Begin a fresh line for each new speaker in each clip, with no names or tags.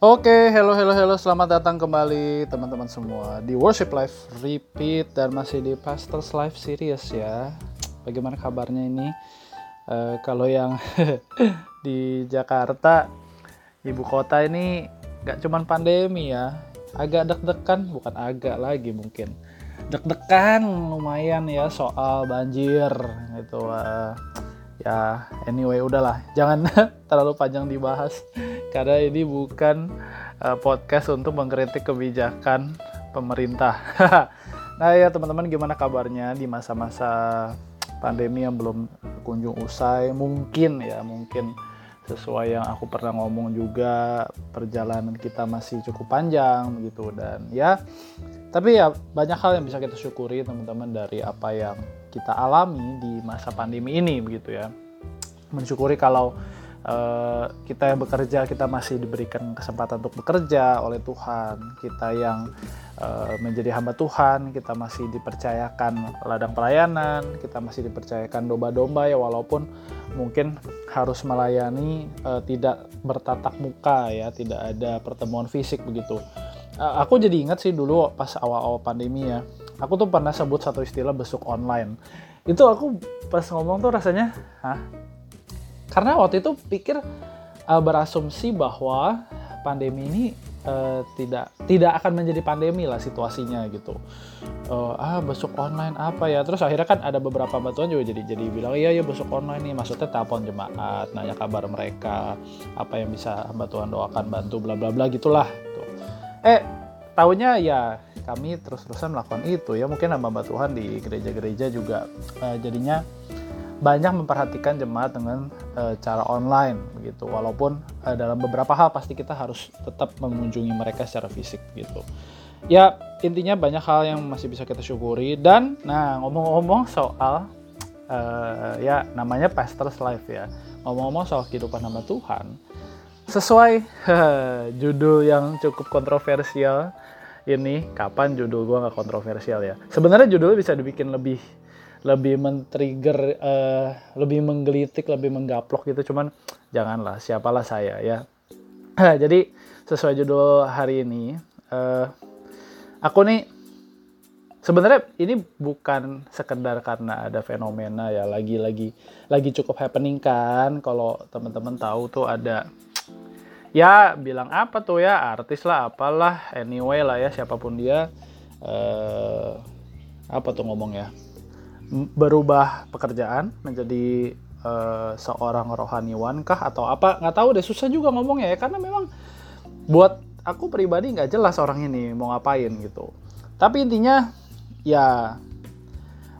Oke, hello, hello, hello. Selamat datang kembali teman-teman semua di Worship Life Repeat dan masih di Pastors Life Series ya. Bagaimana kabarnya ini? Uh, kalau yang di Jakarta, ibu kota ini gak cuman pandemi ya, agak deg-degan, bukan agak lagi mungkin. Deg-degan lumayan ya soal banjir gitu. Uh, ya anyway udahlah. Jangan terlalu panjang dibahas karena ini bukan uh, podcast untuk mengkritik kebijakan pemerintah. Nah ya teman-teman gimana kabarnya di masa-masa pandemi yang belum kunjung usai? Mungkin ya mungkin sesuai yang aku pernah ngomong juga perjalanan kita masih cukup panjang gitu dan ya tapi ya banyak hal yang bisa kita syukuri teman-teman dari apa yang kita alami di masa pandemi ini begitu ya. Mensyukuri kalau uh, kita yang bekerja kita masih diberikan kesempatan untuk bekerja oleh Tuhan. Kita yang uh, menjadi hamba Tuhan kita masih dipercayakan ladang pelayanan kita masih dipercayakan domba-domba ya walaupun mungkin harus melayani uh, tidak bertatap muka ya tidak ada pertemuan fisik begitu. Aku jadi ingat sih dulu pas awal-awal pandemi ya aku tuh pernah sebut satu istilah besuk online. Itu aku pas ngomong tuh rasanya hah? Karena waktu itu pikir uh, berasumsi bahwa pandemi ini uh, tidak tidak akan menjadi pandemi lah situasinya gitu. Uh, ah besok online apa ya? Terus akhirnya kan ada beberapa bantuan juga jadi jadi bilang iya ya besok online nih. Maksudnya telepon jemaat nanya kabar mereka apa yang bisa bantuan doakan bantu bla bla bla gitulah tuh eh tahunya ya kami terus-terusan melakukan itu ya. Mungkin hamba Tuhan di gereja-gereja juga uh, jadinya banyak memperhatikan jemaat dengan uh, cara online begitu. Walaupun uh, dalam beberapa hal pasti kita harus tetap mengunjungi mereka secara fisik gitu. Ya intinya banyak hal yang masih bisa kita syukuri. Dan nah ngomong-ngomong soal uh, ya namanya pastors life ya. Ngomong-ngomong soal kehidupan nama Tuhan sesuai judul yang cukup kontroversial ini kapan judul gue nggak kontroversial ya. Sebenarnya judulnya bisa dibikin lebih lebih men-trigger uh, lebih menggelitik lebih menggaplok gitu. Cuman janganlah siapalah saya ya. Jadi sesuai judul hari ini uh, aku nih sebenarnya ini bukan sekedar karena ada fenomena ya lagi-lagi lagi cukup happening kan. Kalau teman-teman tahu tuh ada ya bilang apa tuh ya artis lah apalah anyway lah ya siapa pun dia. Uh, apa tuh ngomong ya? Berubah pekerjaan menjadi uh, seorang rohaniwan kah atau apa? Nggak tahu deh susah juga ngomongnya ya karena memang buat aku pribadi nggak jelas orang ini mau ngapain gitu. Tapi intinya ya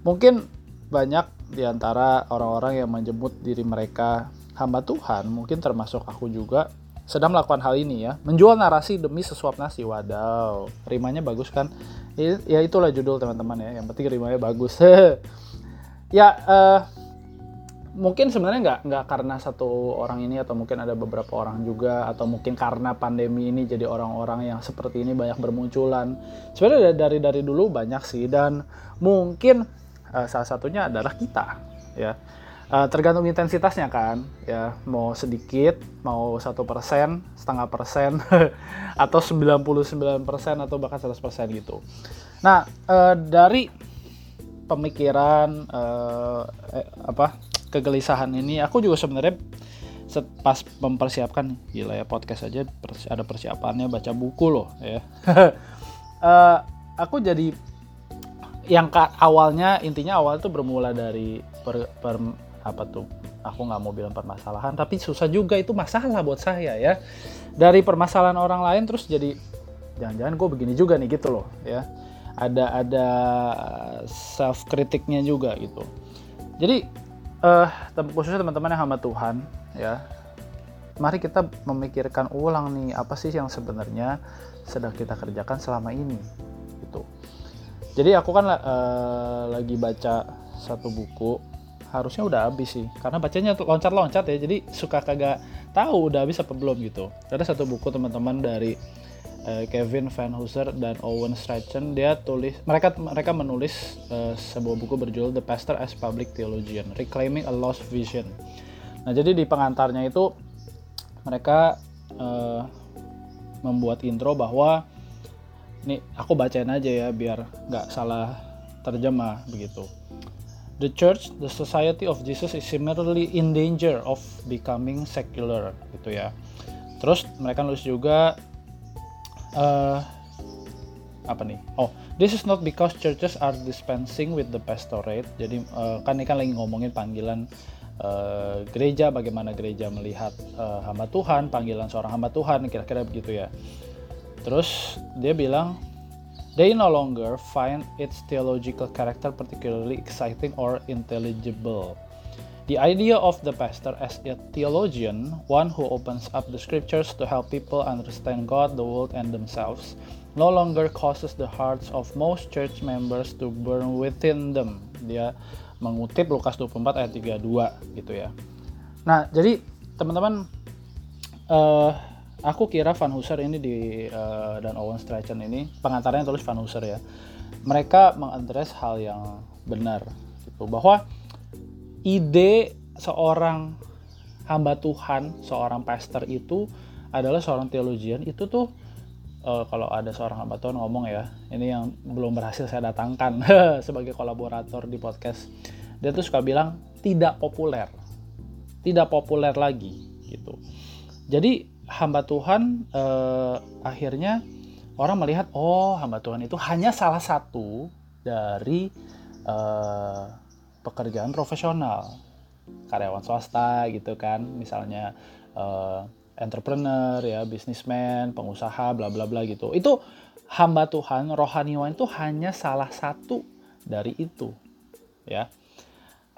mungkin banyak di antara orang-orang yang menjemput diri mereka hamba Tuhan mungkin termasuk aku juga sedang melakukan hal ini ya. Menjual narasi demi sesuap nasi. Wadaw rimanya bagus kan? Ya itulah judul teman-teman ya. Yang penting rimanya bagus. Ya uh, mungkin sebenarnya nggak nggak karena satu orang ini atau mungkin ada beberapa orang juga atau mungkin karena pandemi ini jadi orang-orang yang seperti ini banyak bermunculan. Sebenarnya dari dari dulu banyak sih dan mungkin uh, salah satunya adalah kita ya Uh, tergantung intensitasnya kan ya. Mau sedikit mau satu persen setengah persen atau 99 persen atau bahkan 100 persen gitu. Nah uh, dari pemikiran uh, eh, apa kegelisahan ini aku juga sebenarnya pas mempersiapkan gila ya podcast aja ada persiapannya baca buku loh ya. Uh, aku jadi yang awalnya intinya awal itu bermula dari per, per apa tuh? Aku nggak mau bilang permasalahan tapi susah juga. Itu masalah buat saya ya. Dari permasalahan orang lain terus jadi jangan-jangan gue begini juga nih gitu loh ya. Ada ada self kritiknya juga gitu. Jadi uh, khususnya teman-teman yang hamba Tuhan ya mari kita memikirkan ulang nih apa sih yang sebenarnya sedang kita kerjakan selama ini gitu. Jadi aku kan uh, lagi baca satu buku harusnya udah habis sih. Karena bacanya loncat-loncat ya jadi suka kagak tahu udah habis apa belum gitu. Ada satu buku teman-teman dari uh, Kevin Van Hooser dan Owen Strachan dia tulis mereka mereka menulis uh, sebuah buku berjudul The Pastor as Public Theologian Reclaiming a Lost Vision. Nah jadi di pengantarnya itu mereka uh, membuat intro bahwa ini aku bacain aja ya biar nggak salah terjemah begitu. The church, the society of Jesus is similarly in danger of becoming secular gitu ya. Terus mereka nulis juga uh, apa nih? Oh, this is not because churches are dispensing with the pastorate. Jadi uh, kan ini kan lagi ngomongin panggilan uh, gereja, bagaimana gereja melihat uh, hamba Tuhan, panggilan seorang hamba Tuhan, kira-kira begitu ya. Terus dia bilang They no longer find its theological character particularly exciting or intelligible. The idea of the pastor as a theologian, one who opens up the scriptures to help people understand God, the world, and themselves, no longer causes the hearts of most church members to burn within them. Dia mengutip Lukas 24 ayat 32 gitu ya. Nah, jadi teman-teman uh, aku kira Van Hooser ini di uh, dan Owen Strachan ini pengantarnya tulis Van Hooser ya. Mereka mengadres hal yang benar gitu. Bahwa ide seorang hamba Tuhan seorang pastor itu adalah seorang teologian itu tuh uh, kalau ada seorang hamba Tuhan ngomong ya ini yang belum berhasil saya datangkan sebagai kolaborator di podcast dia tuh suka bilang tidak populer. Tidak populer lagi gitu. Jadi hamba Tuhan eh, akhirnya orang melihat oh hamba Tuhan itu hanya salah satu dari eh, pekerjaan profesional karyawan swasta gitu kan. Misalnya eh, entrepreneur ya bisnismen pengusaha bla bla bla gitu. Itu hamba Tuhan rohaniwan itu hanya salah satu dari itu ya.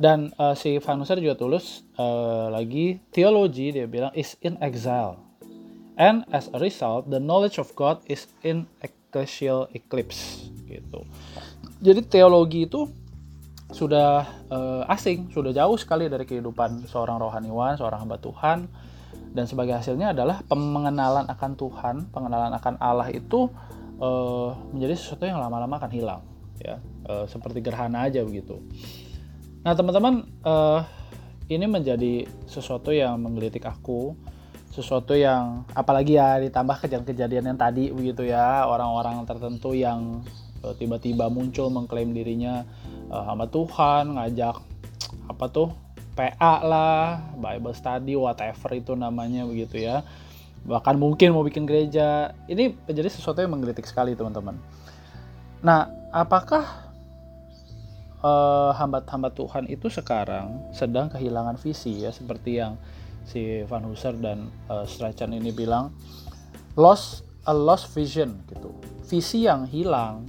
Dan uh, si Vanuser juga tulis uh, lagi teologi dia bilang is in exile and as a result the knowledge of God is in ecclesial eclipse gitu. Jadi teologi itu sudah uh, asing, sudah jauh sekali dari kehidupan seorang rohaniwan, seorang hamba Tuhan dan sebagai hasilnya adalah pengenalan akan Tuhan, pengenalan akan Allah itu uh, menjadi sesuatu yang lama-lama akan hilang ya, uh, seperti gerhana aja begitu. Nah, teman-teman uh, ini menjadi sesuatu yang menggelitik aku sesuatu yang apalagi ya ditambah kejadian-kejadian yang tadi begitu ya orang-orang tertentu yang uh, tiba-tiba muncul mengklaim dirinya uh, hamba Tuhan ngajak apa tuh PA lah Bible study whatever itu namanya begitu ya. Bahkan mungkin mau bikin gereja. Ini menjadi sesuatu yang menggelitik sekali teman-teman. Nah apakah uh, hamba-hamba Tuhan itu sekarang sedang kehilangan visi ya seperti yang si Van Hooser dan uh, Strachan ini bilang lost a lost vision gitu. Visi yang hilang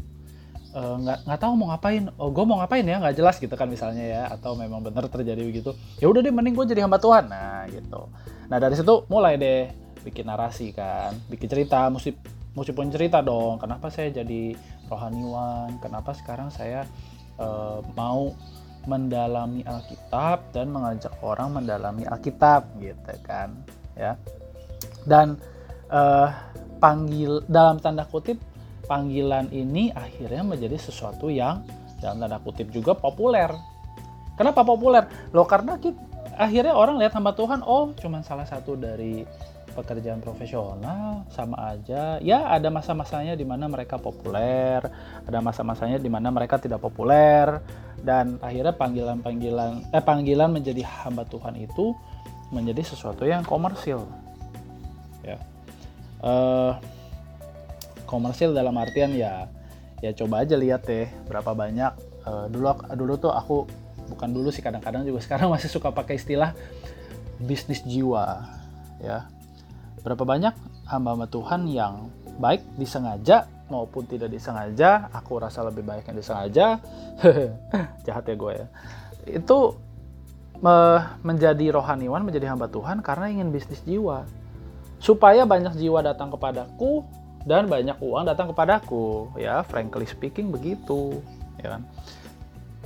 eh, nggak uh, nggak tahu mau ngapain. Oh gue mau ngapain ya? Nggak jelas gitu kan misalnya ya atau memang benar terjadi begitu. Ya udah deh mending gue jadi hamba Tuhan. Nah gitu. Nah dari situ mulai deh bikin narasi kan bikin cerita mesti mesti pun cerita dong kenapa saya jadi rohaniwan kenapa sekarang saya uh, mau mendalami Alkitab dan mengajak orang mendalami Alkitab gitu kan ya. Dan uh, panggil dalam tanda kutip panggilan ini akhirnya menjadi sesuatu yang dalam tanda kutip juga populer. Kenapa populer? Lo karena kita, akhirnya orang lihat hamba Tuhan oh cuman salah satu dari pekerjaan profesional sama aja. Ya ada masa-masanya di mana mereka populer ada masa-masanya di mana mereka tidak populer dan akhirnya panggilan-panggilan eh panggilan menjadi hamba Tuhan itu menjadi sesuatu yang komersil. Ya. Uh, komersil dalam artian ya ya coba aja lihat deh berapa banyak. Uh, dulu dulu tuh aku bukan dulu sih kadang-kadang juga sekarang masih suka pakai istilah bisnis jiwa ya Berapa banyak hamba-hamba Tuhan yang baik disengaja maupun tidak disengaja, aku rasa lebih baik yang disengaja, jahat ya gue ya, itu menjadi rohaniwan, menjadi hamba Tuhan karena ingin bisnis jiwa. Supaya banyak jiwa datang kepadaku dan banyak uang datang kepadaku, ya frankly speaking begitu, ya kan.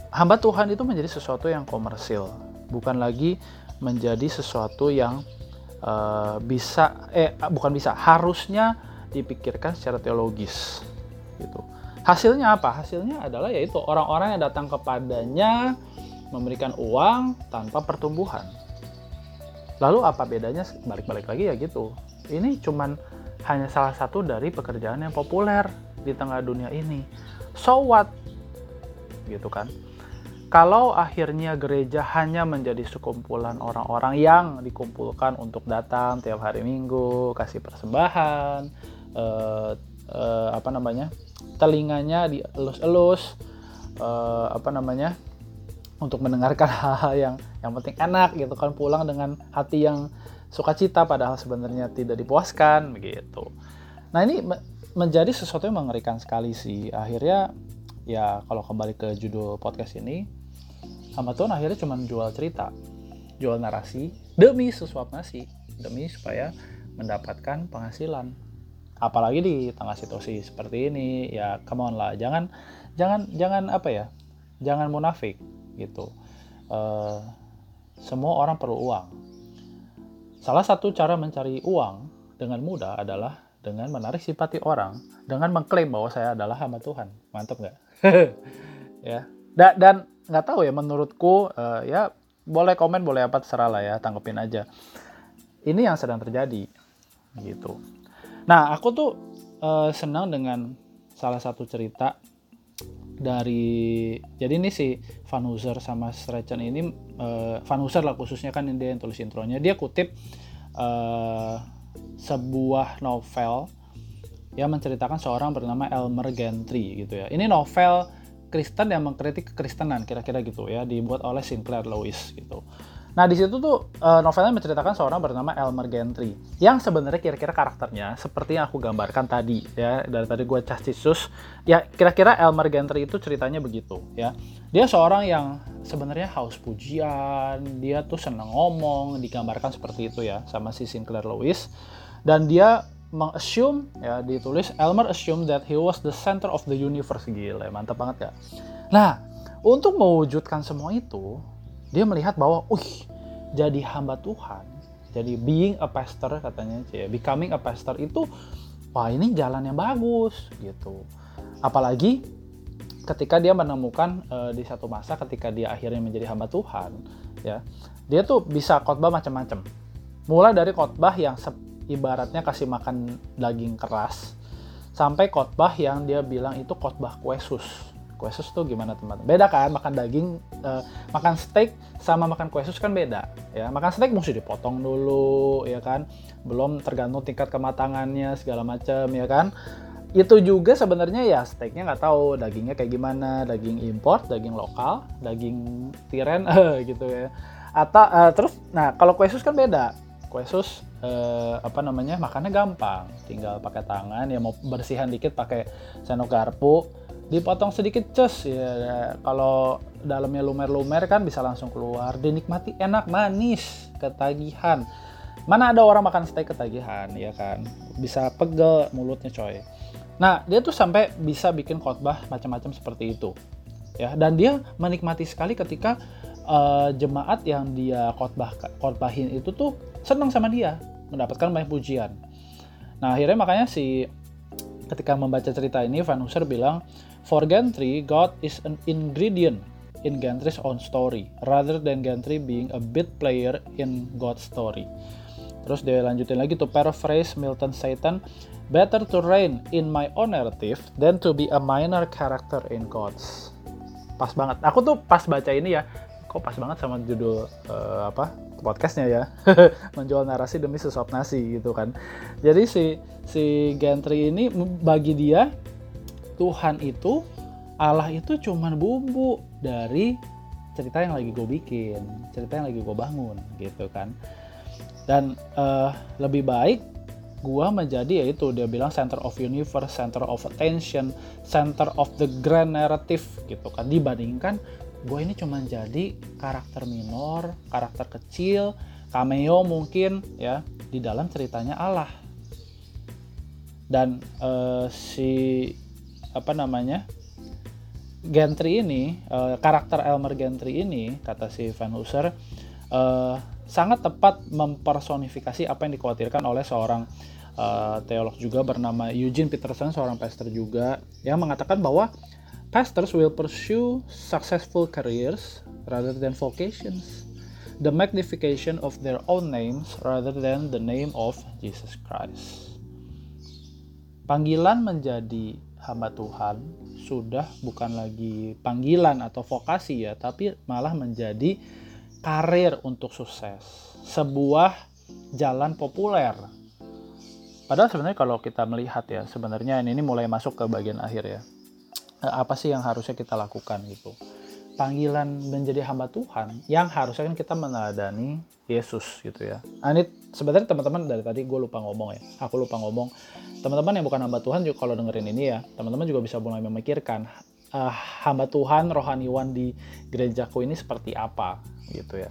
Hamba Tuhan itu menjadi sesuatu yang komersil, bukan lagi menjadi sesuatu yang uh, bisa eh bukan bisa harusnya dipikirkan secara teologis gitu hasilnya apa hasilnya adalah yaitu orang-orang yang datang kepadanya memberikan uang tanpa pertumbuhan lalu apa bedanya balik-balik lagi ya gitu ini cuman hanya salah satu dari pekerjaan yang populer di tengah dunia ini. So what? Gitu kan. Kalau akhirnya gereja hanya menjadi sekumpulan orang-orang yang dikumpulkan untuk datang tiap hari Minggu, kasih persembahan, eh, eh, apa namanya, telinganya dielus-elus, eh, apa namanya, untuk mendengarkan hal-hal yang yang penting enak gitu kan, pulang dengan hati yang sukacita padahal sebenarnya tidak dipuaskan begitu. Nah ini menjadi sesuatu yang mengerikan sekali sih. Akhirnya ya kalau kembali ke judul podcast ini, Tuhan akhirnya cuma jual cerita, jual narasi demi sesuap nasi, demi supaya mendapatkan penghasilan. Apalagi di tengah situasi seperti ini, ya come on lah, jangan jangan jangan apa ya, jangan munafik gitu. Uh, semua orang perlu uang. Salah satu cara mencari uang dengan mudah adalah dengan menarik simpati orang, dengan mengklaim bahwa saya adalah hamba Tuhan. Mantap nggak? ya. Da dan nggak tahu ya, menurutku uh, ya boleh komen, boleh apa terserah lah ya, tanggepin aja. Ini yang sedang terjadi, gitu. Nah, aku tuh uh, senang dengan salah satu cerita dari jadi ini si Van Hooser sama Stretchen ini uh, Van Hooser lah khususnya kan dia yang tulis intronya dia kutip uh, sebuah novel yang menceritakan seorang bernama Elmer Gantry gitu ya ini novel Kristen yang mengkritik kekristenan kira-kira gitu ya dibuat oleh Sinclair Lewis gitu. Nah di situ tuh uh, novelnya menceritakan seorang bernama Elmer Gantry yang sebenarnya kira-kira karakternya seperti yang aku gambarkan tadi ya. Dari tadi gue castisus ya kira-kira Elmer Gantry itu ceritanya begitu ya. Dia seorang yang sebenarnya haus pujian dia tuh seneng ngomong digambarkan seperti itu ya sama si Sinclair Lewis. Dan dia mengassume ya ditulis Elmer assume that he was the center of the universe gila mantap banget ya nah untuk mewujudkan semua itu dia melihat bahwa, uh, jadi hamba Tuhan, jadi being a pastor katanya, ya, becoming a pastor itu, wah ini jalan yang bagus gitu. Apalagi ketika dia menemukan uh, di satu masa ketika dia akhirnya menjadi hamba Tuhan, ya, dia tuh bisa khotbah macam-macam. Mulai dari khotbah yang ibaratnya kasih makan daging keras, sampai khotbah yang dia bilang itu khotbah kuesus kue sus tuh gimana teman? Beda kan makan daging, uh, makan steak sama makan kue sus kan beda ya. Makan steak mesti dipotong dulu ya kan. Belum tergantung tingkat kematangannya segala macam ya kan. Itu juga sebenarnya ya steaknya nggak tahu dagingnya kayak gimana, daging import, daging lokal, daging tiren gitu ya. Atau uh, terus nah kalau kue sus kan beda. Kue sus uh, apa namanya makannya gampang, tinggal pakai tangan ya mau bersihan dikit pakai sendok garpu. Dipotong sedikit cus ya. Kalau dalamnya lumer-lumer kan bisa langsung keluar. Dinikmati enak manis ketagihan. Mana ada orang makan steak ketagihan ya kan? Bisa pegel mulutnya coy. Nah dia tuh sampai bisa bikin khotbah macam-macam seperti itu ya. Dan dia menikmati sekali ketika uh, jemaat yang dia khotbah khotbahin itu tuh senang sama dia mendapatkan banyak pujian nah akhirnya makanya si ketika membaca cerita ini Van Hooser bilang For Gantry, God is an ingredient in Gantry's own story, rather than Gantry being a bit player in God's story. Terus dia lanjutin lagi to paraphrase Milton Satan, better to reign in my own narrative than to be a minor character in God's. Pas banget. Aku tuh pas baca ini ya, kok pas banget sama judul uh, apa podcastnya ya. Menjual narasi demi sesuap nasi gitu kan. Jadi si si Gantry ini bagi dia Tuhan itu Allah itu cuman bumbu dari cerita yang lagi gue bikin, cerita yang lagi gue bangun gitu kan. Dan uh, lebih baik gue menjadi yaitu dia bilang center of universe, center of attention, center of the grand narrative gitu kan. Dibandingkan gue ini cuma jadi karakter minor, karakter kecil, cameo mungkin ya di dalam ceritanya Allah. Dan uh, si apa namanya Gentry ini uh, karakter Elmer Gentry ini kata si Van Hooser uh, sangat tepat mempersonifikasi apa yang dikhawatirkan oleh seorang uh, teolog juga bernama Eugene Peterson seorang pastor juga yang mengatakan bahwa pastors will pursue successful careers rather than vocations the magnification of their own names rather than the name of Jesus Christ panggilan menjadi hamba Tuhan sudah bukan lagi panggilan atau vokasi ya, tapi malah menjadi karir untuk sukses. Sebuah jalan populer. Padahal sebenarnya kalau kita melihat ya, sebenarnya ini, mulai masuk ke bagian akhir ya. Eh, apa sih yang harusnya kita lakukan gitu? Panggilan menjadi hamba Tuhan yang harusnya kan kita meneladani Yesus gitu ya. Nah, ini sebenarnya teman-teman dari tadi gue lupa ngomong ya. Aku lupa ngomong. Teman-teman yang bukan hamba Tuhan juga kalau dengerin ini ya, teman-teman juga bisa mulai memikirkan uh, hamba Tuhan rohaniwan di gerejaku ini seperti apa gitu ya.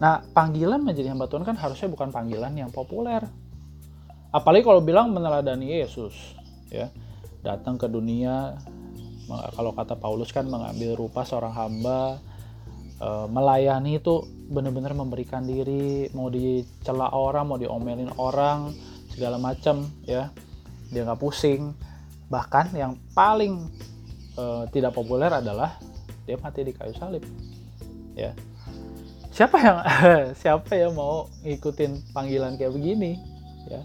Nah, panggilan menjadi hamba Tuhan kan harusnya bukan panggilan yang populer. Apalagi kalau bilang meneladani Yesus ya. Datang ke dunia kalau kata Paulus kan mengambil rupa seorang hamba uh, melayani itu benar-benar memberikan diri mau dicela orang mau diomelin orang segala macam ya. Dia nggak pusing. Bahkan yang paling uh, tidak populer adalah dia mati di kayu salib ya. Siapa yang siapa yang mau ngikutin panggilan kayak begini ya?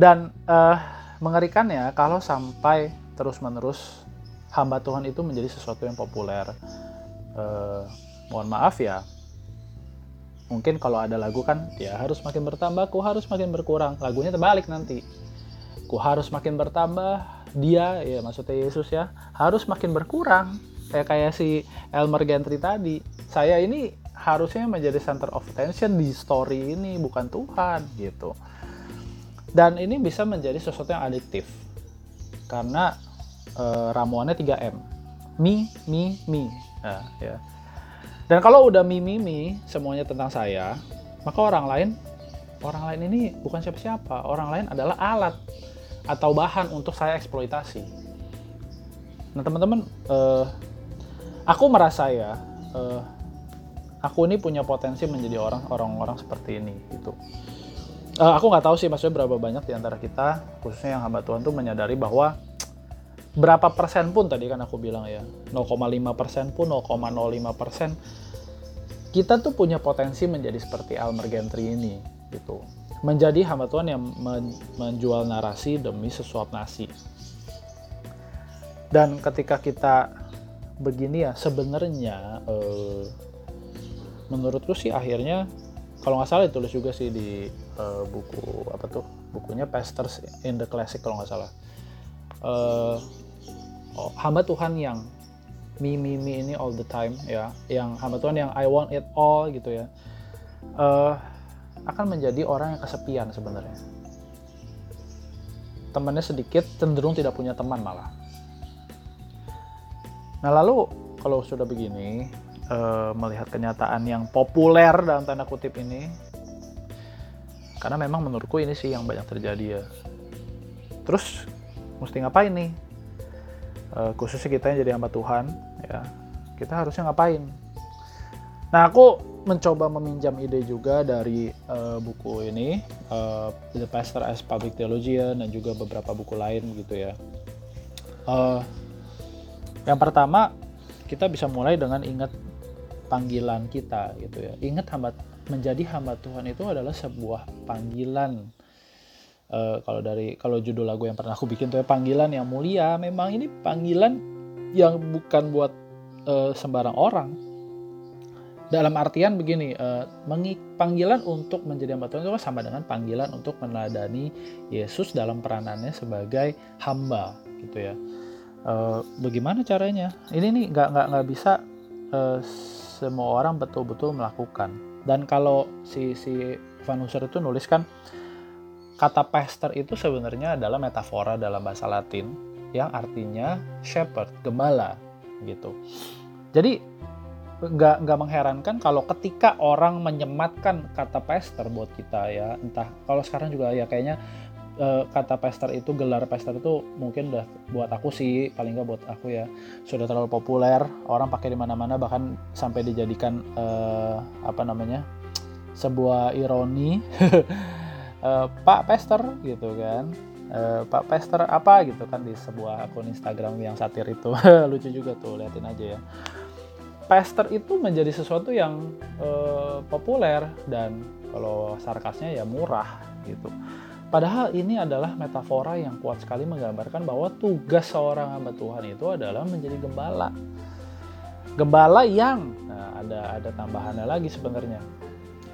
Dan uh, mengerikannya kalau sampai terus menerus hamba Tuhan itu menjadi sesuatu yang populer. Uh, mohon maaf ya. Mungkin kalau ada lagu kan ya harus makin bertambah ku harus makin berkurang. Lagunya terbalik nanti. Ku harus makin bertambah dia ya maksudnya Yesus ya harus makin berkurang. Kayak kayak si Elmer Gentry tadi. Saya ini harusnya menjadi center of attention di story ini bukan Tuhan gitu. Dan ini bisa menjadi sesuatu yang adiktif. Karena e, ramuannya 3M me me me nah, ya dan kalau udah mimi-mimi semuanya tentang saya, maka orang lain orang lain ini bukan siapa-siapa. Orang lain adalah alat atau bahan untuk saya eksploitasi. Nah teman-teman, uh, aku merasa ya, uh, aku ini punya potensi menjadi orang orang-orang seperti ini gitu. Uh, aku nggak tahu sih maksudnya berapa banyak di antara kita, khususnya yang hamba Tuhan tuh menyadari bahwa berapa persen pun tadi kan aku bilang ya 0,5 persen pun 0,05 persen kita tuh punya potensi menjadi seperti Almer Gentry ini gitu. Menjadi hamba Tuhan yang menjual narasi demi sesuap nasi. Dan ketika kita begini ya sebenarnya eh, menurutku sih akhirnya kalau nggak salah ditulis juga sih di eh, buku apa tuh bukunya Pastors in the Classic kalau nggak salah uh, hamba Tuhan yang me me me ini all the time ya. Yang hamba Tuhan yang I want it all gitu ya. Uh, akan menjadi orang yang kesepian sebenarnya. Temannya sedikit cenderung tidak punya teman malah. Nah lalu kalau sudah begini uh, melihat kenyataan yang populer dalam tanda kutip ini karena memang menurutku ini sih yang banyak terjadi ya. Terus mesti ngapain nih? Uh, khususnya kita yang jadi hamba Tuhan ya. Kita harusnya ngapain? Nah aku mencoba meminjam ide juga dari uh, buku ini uh, The Pastor as Public Theologian dan juga beberapa buku lain gitu ya. Uh, yang pertama kita bisa mulai dengan ingat panggilan kita gitu ya. Ingat hamba menjadi hamba Tuhan itu adalah sebuah panggilan uh, kalau dari kalau judul lagu yang pernah aku bikin tuh ya panggilan yang mulia. Memang ini panggilan yang bukan buat uh, sembarang orang. Dalam artian begini uh, panggilan untuk menjadi hamba Tuhan itu sama dengan panggilan untuk meneladani Yesus dalam peranannya sebagai hamba gitu ya. Uh, bagaimana caranya? Ini nih nggak nggak nggak bisa uh, semua orang betul-betul melakukan. Dan kalau si si Van Husser itu nuliskan Kata pastor itu sebenarnya adalah metafora dalam bahasa Latin yang artinya shepherd, gembala gitu. Jadi nggak nggak mengherankan kalau ketika orang menyematkan kata pastor buat kita ya entah kalau sekarang juga ya kayaknya e, kata pastor itu gelar pastor itu mungkin udah buat aku sih paling nggak buat aku ya sudah terlalu populer orang pakai di mana-mana bahkan sampai dijadikan e, apa namanya sebuah ironi uh, Pak Pester gitu kan uh, Pak Pester apa gitu kan di sebuah akun Instagram yang satir itu lucu juga tuh liatin aja ya Pester itu menjadi sesuatu yang uh, populer dan kalau sarkasnya ya murah gitu Padahal ini adalah metafora yang kuat sekali menggambarkan bahwa tugas seorang hamba Tuhan itu adalah menjadi gembala. Gembala yang nah ada ada tambahannya lagi sebenarnya.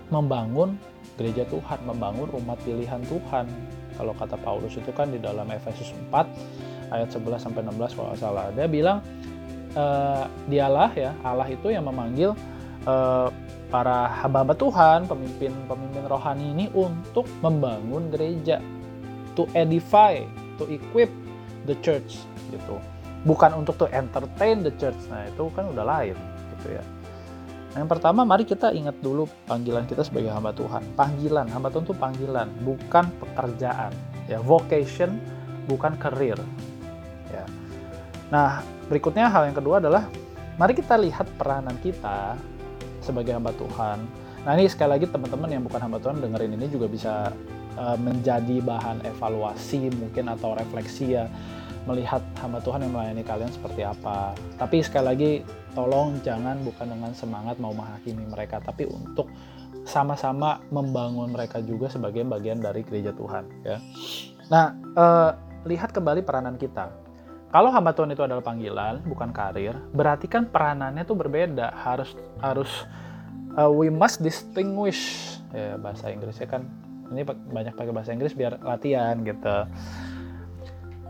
Membangun gereja Tuhan, membangun umat pilihan Tuhan. Kalau kata Paulus itu kan di dalam Efesus 4 ayat 11 sampai 16 kalau salah. Dia bilang e, dialah ya Allah itu yang memanggil e, para hamba-hamba Tuhan, pemimpin-pemimpin rohani ini untuk membangun gereja, to edify, to equip the church gitu. Bukan untuk to entertain the church. Nah, itu kan udah lain gitu ya. Yang pertama mari kita ingat dulu panggilan kita sebagai hamba Tuhan. Panggilan, hamba Tuhan itu panggilan, bukan pekerjaan. Ya, vocation bukan career. Ya. Nah, berikutnya hal yang kedua adalah mari kita lihat peranan kita sebagai hamba Tuhan. Nah ini sekali lagi teman-teman yang bukan hamba Tuhan dengerin ini juga bisa uh, menjadi bahan evaluasi mungkin atau refleksi ya melihat hamba Tuhan yang melayani kalian seperti apa. Tapi sekali lagi tolong jangan bukan dengan semangat mau menghakimi mereka, tapi untuk sama-sama membangun mereka juga sebagai bagian dari gereja Tuhan. Ya. Nah, uh, lihat kembali peranan kita. Kalau hamba Tuhan itu adalah panggilan, bukan karir, berarti kan peranannya itu berbeda. Harus harus uh, we must distinguish ya bahasa Inggrisnya kan ini banyak pakai bahasa Inggris biar latihan gitu.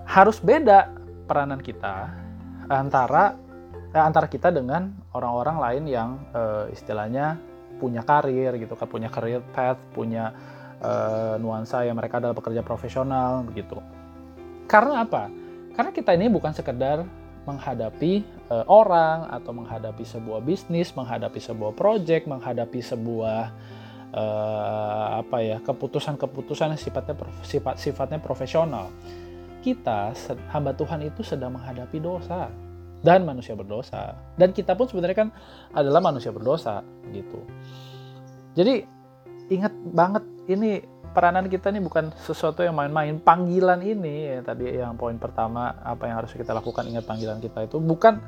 Harus beda peranan kita antara eh, antara kita dengan orang-orang lain yang uh, istilahnya punya karir gitu kan, punya career path, punya uh, nuansa yang mereka adalah pekerja profesional begitu. Karena apa? Karena kita ini bukan sekedar menghadapi uh, orang atau menghadapi sebuah bisnis, menghadapi sebuah proyek, menghadapi sebuah uh, apa ya keputusan-keputusan sifatnya sifat sifatnya profesional. Kita hamba Tuhan itu sedang menghadapi dosa dan manusia berdosa. Dan kita pun sebenarnya kan adalah manusia berdosa gitu. Jadi ingat banget ini peranan kita ini bukan sesuatu yang main-main. Panggilan ini ya tadi yang poin pertama apa yang harus kita lakukan ingat panggilan kita itu bukan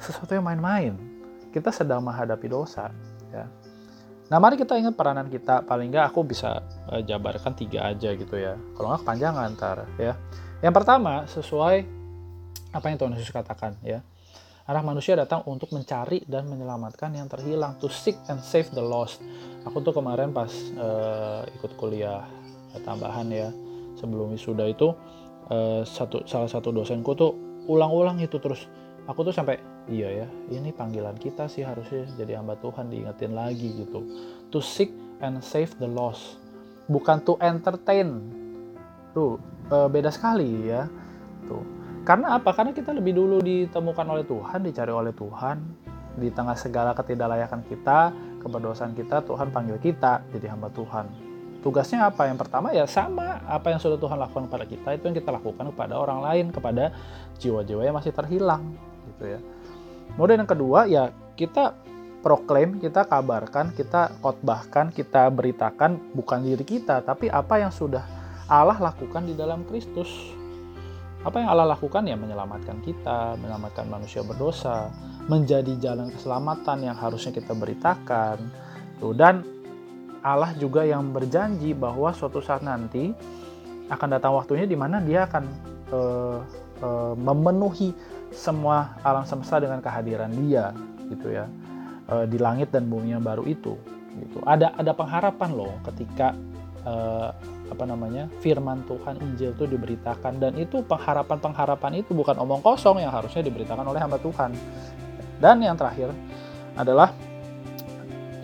sesuatu yang main-main. Kita sedang menghadapi dosa ya. Nah mari kita ingat peranan kita paling nggak aku bisa uh, jabarkan tiga aja gitu ya. Kalau nggak panjang antar ya. Yang pertama sesuai apa yang Tuhan Yesus katakan ya. Anak manusia datang untuk mencari dan menyelamatkan yang terhilang, to seek and save the lost. Aku tuh kemarin pas uh, ikut kuliah tambahan ya, sebelum wisuda itu uh, satu salah satu dosenku tuh ulang-ulang itu terus. Aku tuh sampai iya ya, ini panggilan kita sih harusnya jadi hamba Tuhan diingetin lagi gitu. To seek and save the lost, bukan to entertain. Tuh uh, beda sekali ya. Tuh karena apa? Karena kita lebih dulu ditemukan oleh Tuhan, dicari oleh Tuhan. Di tengah segala ketidaklayakan kita, keberdosaan kita, Tuhan panggil kita jadi hamba Tuhan. Tugasnya apa? Yang pertama ya sama apa yang sudah Tuhan lakukan kepada kita itu yang kita lakukan kepada orang lain, kepada jiwa-jiwa yang masih terhilang, gitu ya. Kemudian yang kedua ya kita proklaim, kita kabarkan, kita khotbahkan, kita beritakan bukan diri kita, tapi apa yang sudah Allah lakukan di dalam Kristus. Apa yang Allah lakukan? Ya menyelamatkan kita, menyelamatkan manusia berdosa, menjadi jalan keselamatan yang harusnya kita beritakan. Tuh, dan Allah juga yang berjanji bahwa suatu saat nanti akan datang waktunya di mana dia akan uh, uh, memenuhi semua alam semesta dengan kehadiran dia gitu ya uh, di langit dan bumi yang baru itu gitu. Ada ada pengharapan loh ketika uh, apa namanya firman Tuhan Injil itu diberitakan dan itu pengharapan-pengharapan itu bukan omong kosong yang harusnya diberitakan oleh hamba Tuhan. Dan yang terakhir adalah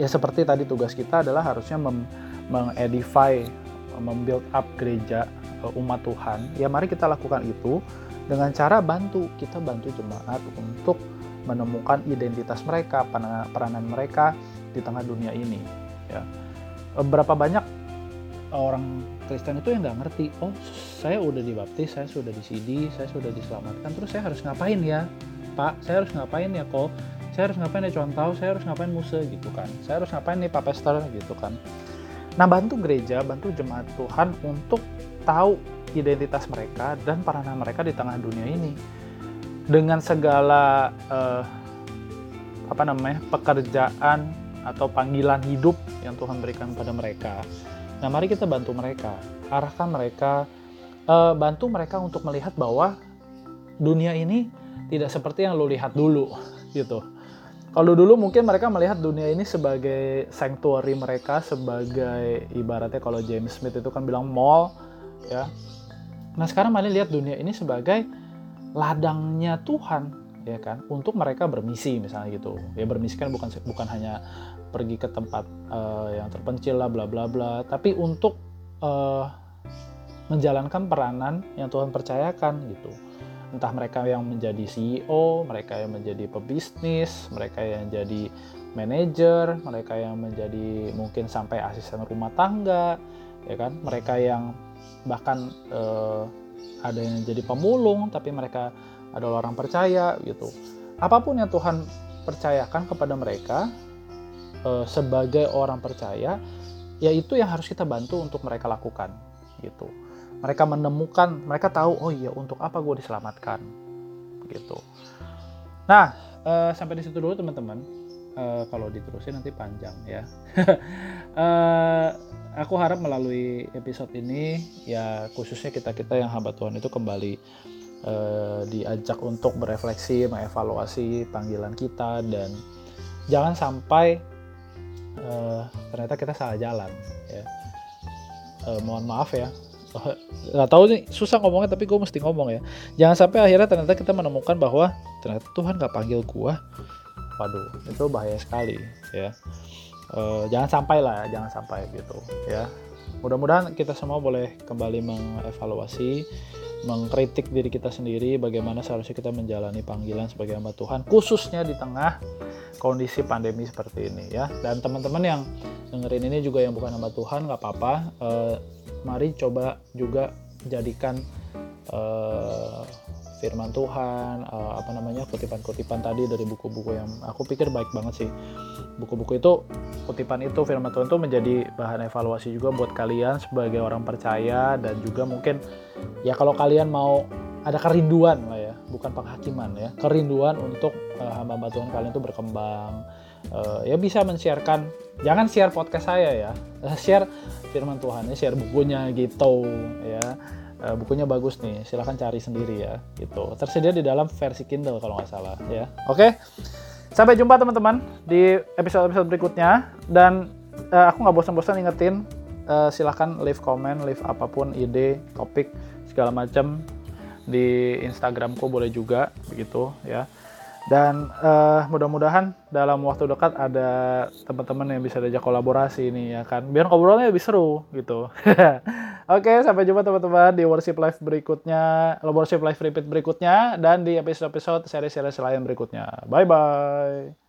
ya seperti tadi tugas kita adalah harusnya mengedify, membuild up gereja eh, umat Tuhan. Ya mari kita lakukan itu dengan cara bantu kita bantu jemaat untuk menemukan identitas mereka, peranan mereka di tengah dunia ini. Ya. Berapa banyak orang Kristen itu yang nggak ngerti oh saya udah dibaptis saya sudah di CD saya sudah diselamatkan terus saya harus ngapain ya Pak? Saya harus ngapain ya kok saya harus ngapain ya contoh saya harus ngapain musuh gitu kan. Saya harus ngapain nih Pak Pastor? Gitu kan. Nah bantu gereja bantu jemaat Tuhan untuk tahu identitas mereka dan peranan mereka di tengah dunia ini. Dengan segala uh, apa namanya pekerjaan atau panggilan hidup yang Tuhan berikan pada mereka Nah, mari kita bantu mereka, arahkan mereka, uh, bantu mereka untuk melihat bahwa dunia ini tidak seperti yang lo lihat dulu, gitu. Kalau dulu mungkin mereka melihat dunia ini sebagai sanctuary mereka, sebagai ibaratnya kalau James Smith itu kan bilang mall, ya. Nah sekarang mari lihat dunia ini sebagai ladangnya Tuhan, ya kan, untuk mereka bermisi misalnya gitu. Ya bermisi kan bukan bukan hanya pergi ke tempat uh, yang terpencil lah, bla bla bla, tapi untuk uh, menjalankan peranan yang Tuhan percayakan gitu entah mereka yang menjadi CEO, mereka yang menjadi pebisnis, mereka yang jadi manajer, mereka yang menjadi mungkin sampai asisten rumah tangga, ya kan? Mereka yang bahkan eh, ada yang jadi pemulung, tapi mereka adalah orang percaya gitu. Apa pun yang Tuhan percayakan kepada mereka eh, sebagai orang percaya, ya itu yang harus kita bantu untuk mereka lakukan gitu. Mereka menemukan mereka tahu oh iya untuk apa gue diselamatkan gitu. Nah uh, sampai di situ dulu teman-teman. Uh, kalau diterusin nanti panjang ya. Uh, aku harap melalui episode ini ya khususnya kita kita yang hamba Tuhan itu kembali diajak untuk berefleksi mengevaluasi panggilan kita dan jangan sampai uh, ternyata kita salah jalan ya. Uh, mohon maaf ya. Nggak tahu nih susah ngomongnya tapi gue mesti ngomong ya. Jangan sampai akhirnya ternyata kita menemukan bahwa ternyata Tuhan nggak panggil gue waduh itu bahaya sekali ya. E, jangan sampai lah ya jangan sampai gitu ya. Mudah-mudahan kita semua boleh kembali mengevaluasi mengkritik diri kita sendiri bagaimana seharusnya kita menjalani panggilan sebagai hamba Tuhan khususnya di tengah kondisi pandemi seperti ini ya. Dan teman-teman yang dengerin ini juga yang bukan hamba Tuhan nggak apa-apa. E, mari coba juga jadikan uh, firman Tuhan, uh, apa namanya kutipan-kutipan tadi dari buku-buku yang aku pikir baik banget sih. Buku-buku itu kutipan itu firman Tuhan itu menjadi bahan evaluasi juga buat kalian sebagai orang percaya dan juga mungkin ya kalau kalian mau ada kerinduan lah ya, bukan penghakiman ya, kerinduan untuk uh, hamba-hamba Tuhan kalian itu berkembang, uh, ya bisa men-sharekan jangan share podcast saya ya share firman Tuhan ya share bukunya gitu ya uh, bukunya bagus nih silahkan cari sendiri ya gitu. Tersedia di dalam versi Kindle kalau nggak salah ya. Oke okay? sampai jumpa teman-teman di episode-episode berikutnya. Dan uh, aku nggak bosan-bosan ingetin uh, silahkan leave comment leave apa pun ide topik segala macam di Instagramku boleh juga begitu ya dan uh, mudah-mudahan dalam waktu dekat ada teman-teman yang bisa diajak kolaborasi ini ya kan. Biar ngobrolnya lebih seru gitu. Oke, sampai jumpa teman-teman di worship live berikutnya, worship live repeat berikutnya dan di episode-episode seri-seri selain berikutnya. Bye bye.